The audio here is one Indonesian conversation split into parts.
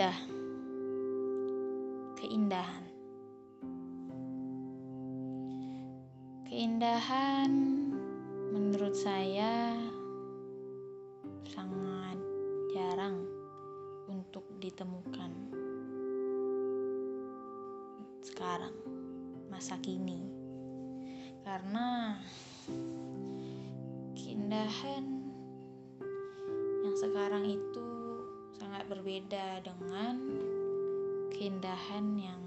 indah. Keindahan. Keindahan menurut saya sangat jarang untuk ditemukan sekarang, masa kini. Karena keindahan yang sekarang itu berbeda dengan keindahan yang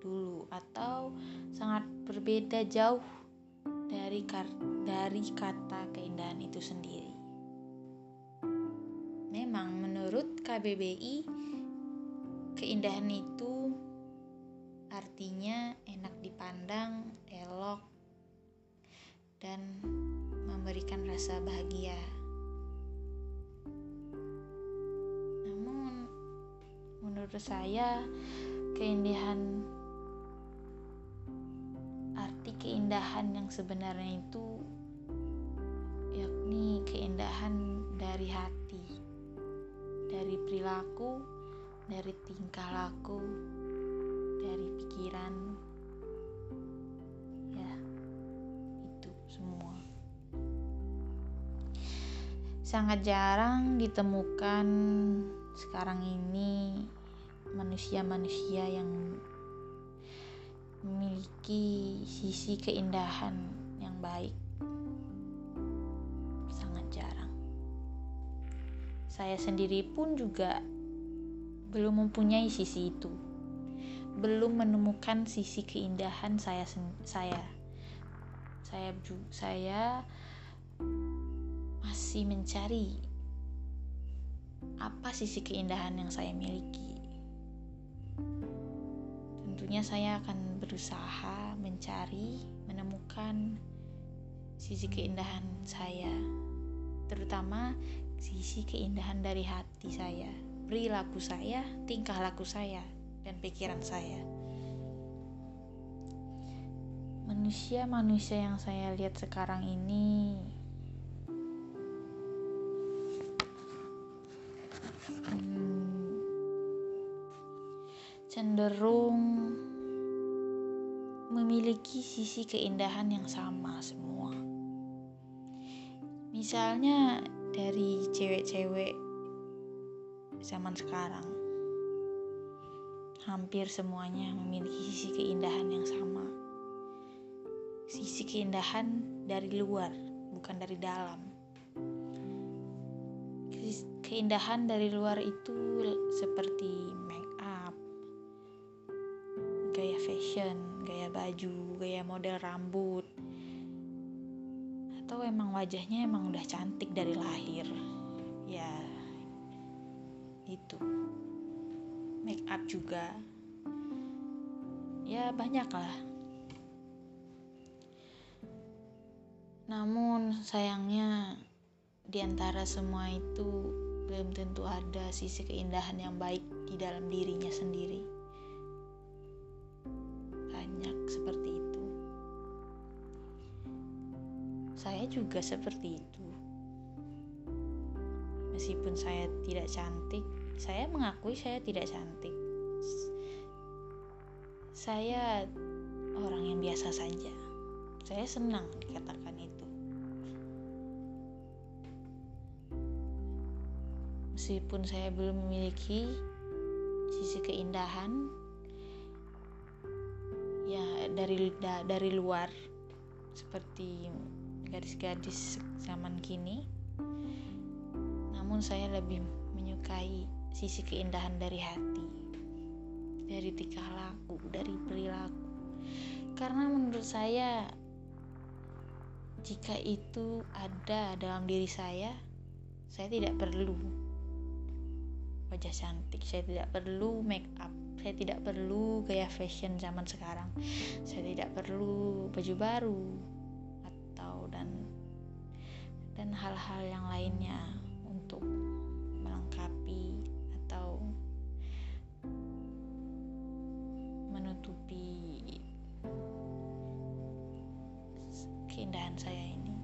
dulu atau sangat berbeda jauh dari dari kata keindahan itu sendiri. Memang menurut KBBI keindahan itu artinya enak dipandang, elok dan memberikan rasa bahagia. Menurut saya keindahan arti keindahan yang sebenarnya itu yakni keindahan dari hati dari perilaku dari tingkah laku dari pikiran. Ya itu semua. Sangat jarang ditemukan sekarang ini manusia-manusia yang memiliki sisi keindahan yang baik. Sangat jarang. Saya sendiri pun juga belum mempunyai sisi itu. Belum menemukan sisi keindahan saya saya. Saya saya masih mencari apa sisi keindahan yang saya miliki. Tentunya saya akan berusaha mencari, menemukan sisi keindahan saya, terutama sisi keindahan dari hati saya, perilaku saya, tingkah laku saya, dan pikiran saya. Manusia-manusia yang saya lihat sekarang ini cenderung memiliki sisi keindahan yang sama semua. Misalnya dari cewek-cewek zaman sekarang, hampir semuanya memiliki sisi keindahan yang sama. Sisi keindahan dari luar, bukan dari dalam. Keindahan dari luar itu seperti make gaya fashion, gaya baju, gaya model rambut, atau emang wajahnya emang udah cantik dari lahir, ya itu. Make up juga, ya banyak lah. Namun sayangnya di antara semua itu belum tentu ada sisi keindahan yang baik di dalam dirinya sendiri. Saya juga seperti itu. Meskipun saya tidak cantik, saya mengakui saya tidak cantik. Saya orang yang biasa saja. Saya senang dikatakan itu. Meskipun saya belum memiliki sisi keindahan ya dari dari luar seperti gadis-gadis zaman kini. Namun saya lebih menyukai sisi keindahan dari hati, dari tingkah laku, dari perilaku. Karena menurut saya jika itu ada dalam diri saya, saya tidak perlu wajah cantik, saya tidak perlu make up, saya tidak perlu gaya fashion zaman sekarang, saya tidak perlu baju baru, dan hal-hal yang lainnya untuk melengkapi atau menutupi keindahan saya ini.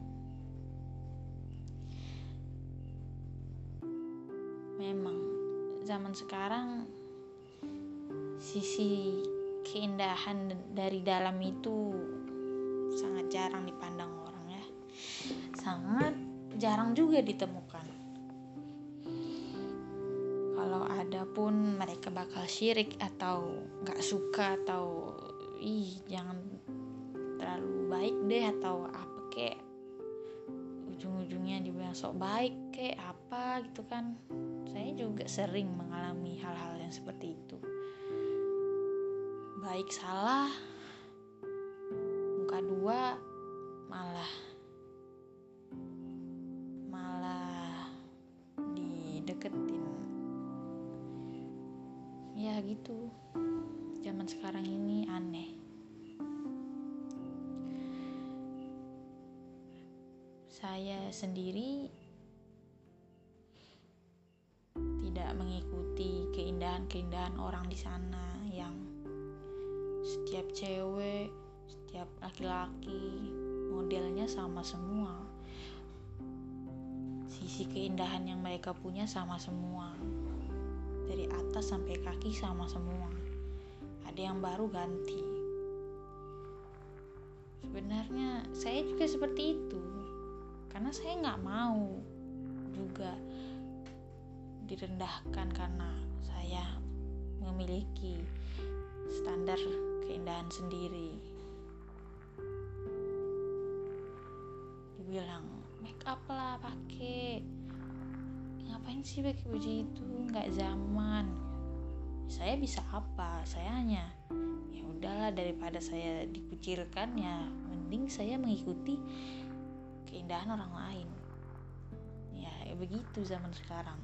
Memang zaman sekarang sisi keindahan dari dalam itu sangat jarang dipandang sangat jarang juga ditemukan. Kalau ada pun mereka bakal syirik atau nggak suka atau ih jangan terlalu baik deh atau apa kek. Ujung-ujungnya dibilang sok baik kek apa gitu kan. Saya juga sering mengalami hal-hal yang seperti itu. Baik salah muka dua zaman sekarang ini aneh saya sendiri tidak mengikuti keindahan-keindahan orang di sana yang setiap cewek, setiap laki-laki modelnya sama semua. Sisi keindahan yang mereka punya sama semua. Dari atas sampai kaki sama semua. Ada yang baru ganti. Sebenarnya saya juga seperti itu. Karena saya nggak mau juga direndahkan karena saya memiliki standar keindahan sendiri. Dibilang make up lah pakai ngapain sih pakai baju itu nggak zaman saya bisa apa? Saya hanya ya udahlah daripada saya dikucilkan ya mending saya mengikuti keindahan orang lain. Ya, ya begitu zaman sekarang.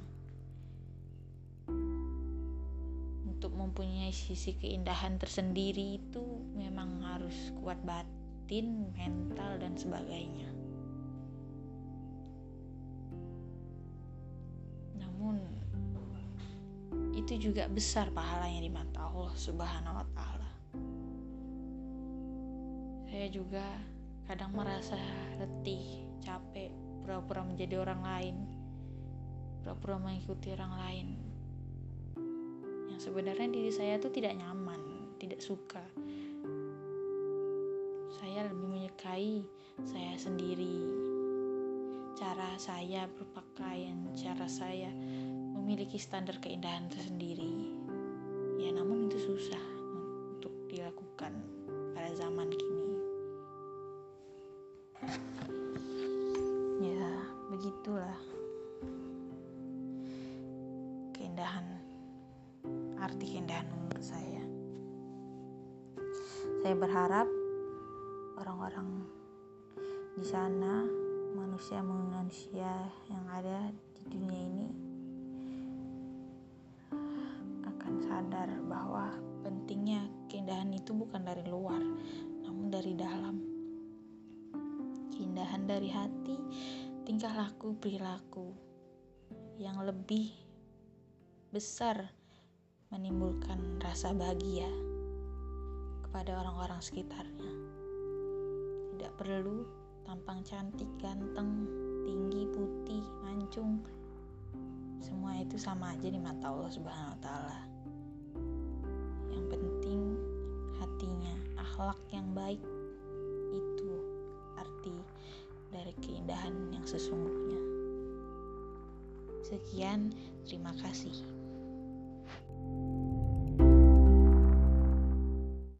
Untuk mempunyai sisi keindahan tersendiri itu memang harus kuat batin, mental, dan sebagainya. Namun itu juga besar pahalanya di mata Allah Subhanahu wa taala. Saya juga kadang merasa letih, capek, pura-pura menjadi orang lain, pura-pura mengikuti orang lain sebenarnya diri saya tuh tidak nyaman, tidak suka. Saya lebih menyukai saya sendiri. Cara saya berpakaian, cara saya memiliki standar keindahan tersendiri. Ya, namun itu susah untuk dilakukan pada zaman kini. Ya, begitulah keindahan arti keindahan menurut saya. Saya berharap orang-orang di sana, manusia-manusia yang ada bahwa pentingnya keindahan itu bukan dari luar, namun dari dalam. Keindahan dari hati, tingkah laku, perilaku yang lebih besar menimbulkan rasa bahagia kepada orang-orang sekitarnya. Tidak perlu tampang cantik, ganteng, tinggi, putih, mancung. Semua itu sama aja di mata Allah Subhanahu wa taala. Akhlak yang baik itu arti dari keindahan yang sesungguhnya. Sekian, terima kasih.